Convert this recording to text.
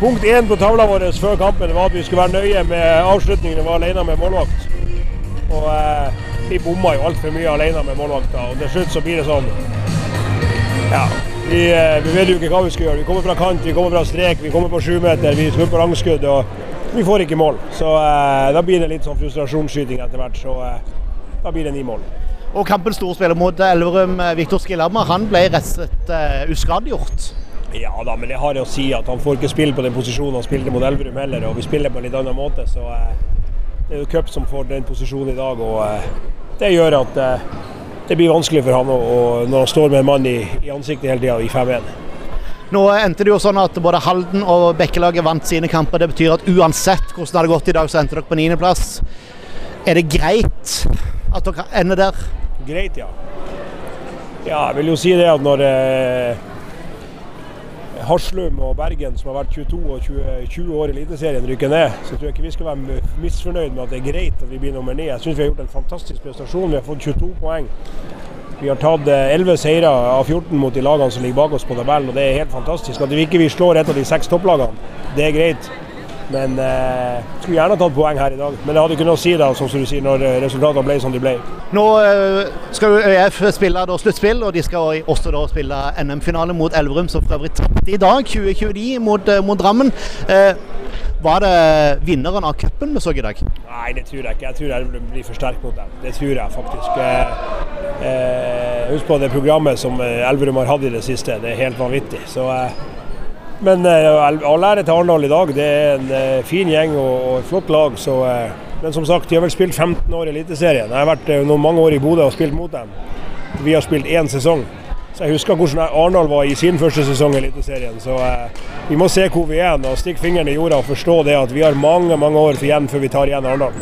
punkt én på tavla vår før kampen var at vi skulle være nøye med avslutningene. Vi var alene med målvakt. Og eh, vi bomma jo altfor mye alene med målvakta. Og til slutt så blir det sånn Ja. Vi, eh, vi vet jo ikke hva vi skal gjøre. Vi kommer fra kant, vi kommer fra strek, vi kommer på sjumeter, vi skal på langskudd. Og vi får ikke mål. Så eh, da blir det litt sånn frustrasjonsskyting etter hvert. Så eh, da blir det ni mål. Og kampens storspiller mot Elverum, eh, Viktor Skillhammer, han ble rett og slett uh, uskadegjort. Ja da, men det har å si at han får ikke spille på den posisjonen han spilte mot Elverum heller. Og vi spiller på en litt annen måte, så eh, det er jo Cup som får den posisjonen i dag. Og eh, det gjør at eh, det blir vanskelig for han å, og når han står med en mann i, i ansiktet hele tida i 5-1. Nå endte det jo sånn at både Halden og Bekkelaget vant sine kamper. Det betyr at uansett hvordan det hadde gått i dag, så endte dere på niendeplass. Er det greit at dere ender der? Greit, ja. Ja, jeg vil jo si det at når eh, Haslum og Bergen, som har vært 22 og 20, 20 år i Eliteserien, rykker ned, så tror jeg ikke vi skal være misfornøyd med at det er greit at vi blir nummer ni. Jeg syns vi har gjort en fantastisk prestasjon. Vi har fått 22 poeng. Vi har tatt 11 seire av 14 mot de lagene som ligger bak oss på tabellen, og det er helt fantastisk. At vi ikke slår et av de seks topplagene, det er greit. Men eh, skulle gjerne tatt poeng her i dag. Men det hadde ikke noe å si da, som du sier, når resultatene ble som de ble. Nå eh, skal ØIF spille da sluttspill, og de skal også da spille NM-finale mot Elverum, som for øvrig tapte i dag, 2029, mot, eh, mot Drammen. Eh, var det vinneren av cupen vi så i dag? Nei, det tror jeg ikke. Jeg tror Elverum blir for sterk mot dem. Det tror jeg faktisk. Eh, eh, husk på det programmet som Elverum har hatt i det siste. Det er helt vanvittig. Så men uh, all ære til Arendal i dag. Det er en uh, fin gjeng og, et flott lag. Så, uh, men som sagt, de har vel spilt 15 år i Eliteserien. Jeg har vært noen mange år i Bodø og spilt mot dem. Vi har spilt én sesong. Så jeg husker hvordan Arendal var i sin første sesong i Eliteserien. Så vi må se hvor vi er og stikke fingeren i jorda og forstå det at vi har mange mange år igjen før vi tar igjen Arendal.